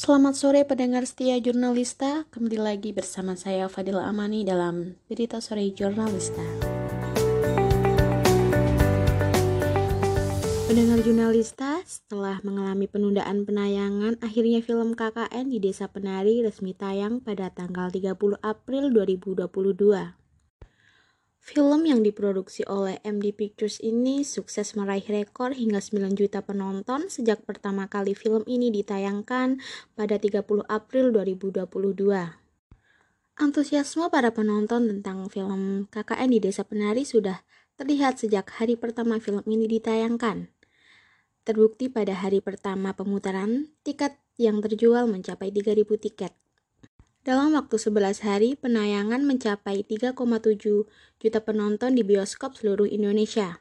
Selamat sore pendengar setia Jurnalista, kembali lagi bersama saya Fadila Amani dalam Berita Sore Jurnalista. Pendengar Jurnalista, setelah mengalami penundaan penayangan, akhirnya film KKN di Desa Penari resmi tayang pada tanggal 30 April 2022. Film yang diproduksi oleh MD Pictures ini sukses meraih rekor hingga 9 juta penonton sejak pertama kali film ini ditayangkan pada 30 April 2022. Antusiasme para penonton tentang film KKN di Desa Penari sudah terlihat sejak hari pertama film ini ditayangkan. Terbukti pada hari pertama pemutaran, tiket yang terjual mencapai 3.000 tiket. Dalam waktu 11 hari, penayangan mencapai 3,7 juta penonton di bioskop seluruh Indonesia.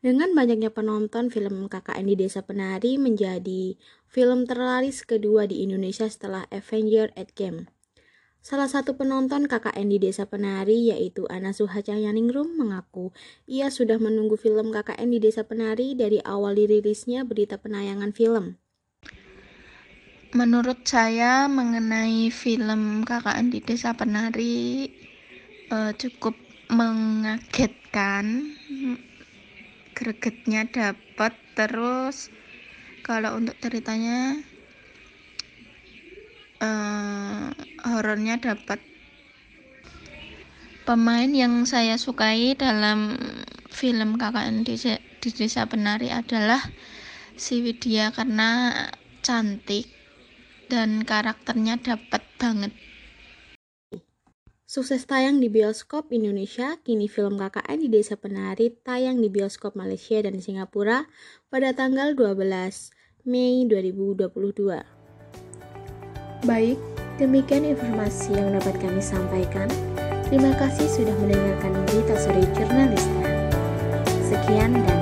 Dengan banyaknya penonton, film KKN di Desa Penari menjadi film terlaris kedua di Indonesia setelah Avenger Endgame. Salah satu penonton KKN di Desa Penari yaitu Ana Suhacayaningrum mengaku ia sudah menunggu film KKN di Desa Penari dari awal dirilisnya berita penayangan film. Menurut saya mengenai film KKN di Desa Penari uh, cukup mengagetkan. Gregetnya dapat terus kalau untuk ceritanya uh, horornya dapat. Pemain yang saya sukai dalam film KKN di, di Desa Penari adalah si Widya karena cantik dan karakternya dapat banget. Sukses tayang di bioskop Indonesia, kini film KKN di Desa Penari tayang di bioskop Malaysia dan Singapura pada tanggal 12 Mei 2022. Baik, demikian informasi yang dapat kami sampaikan. Terima kasih sudah mendengarkan berita sore jurnalista. Sekian dan